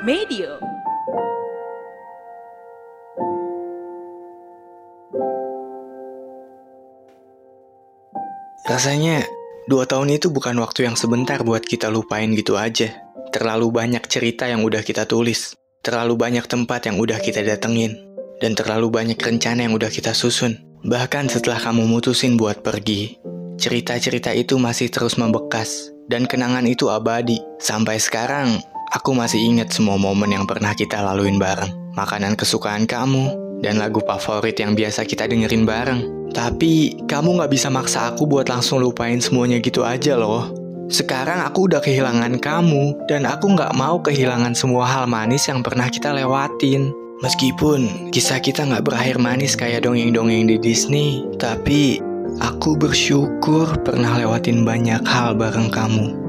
Medio. Rasanya dua tahun itu bukan waktu yang sebentar buat kita lupain gitu aja. Terlalu banyak cerita yang udah kita tulis, terlalu banyak tempat yang udah kita datengin, dan terlalu banyak rencana yang udah kita susun. Bahkan setelah kamu mutusin buat pergi, cerita-cerita itu masih terus membekas, dan kenangan itu abadi. Sampai sekarang, aku masih ingat semua momen yang pernah kita laluin bareng. Makanan kesukaan kamu, dan lagu favorit yang biasa kita dengerin bareng. Tapi kamu gak bisa maksa aku buat langsung lupain semuanya gitu aja loh. Sekarang aku udah kehilangan kamu, dan aku gak mau kehilangan semua hal manis yang pernah kita lewatin. Meskipun kisah kita gak berakhir manis kayak dongeng-dongeng di Disney, tapi aku bersyukur pernah lewatin banyak hal bareng kamu.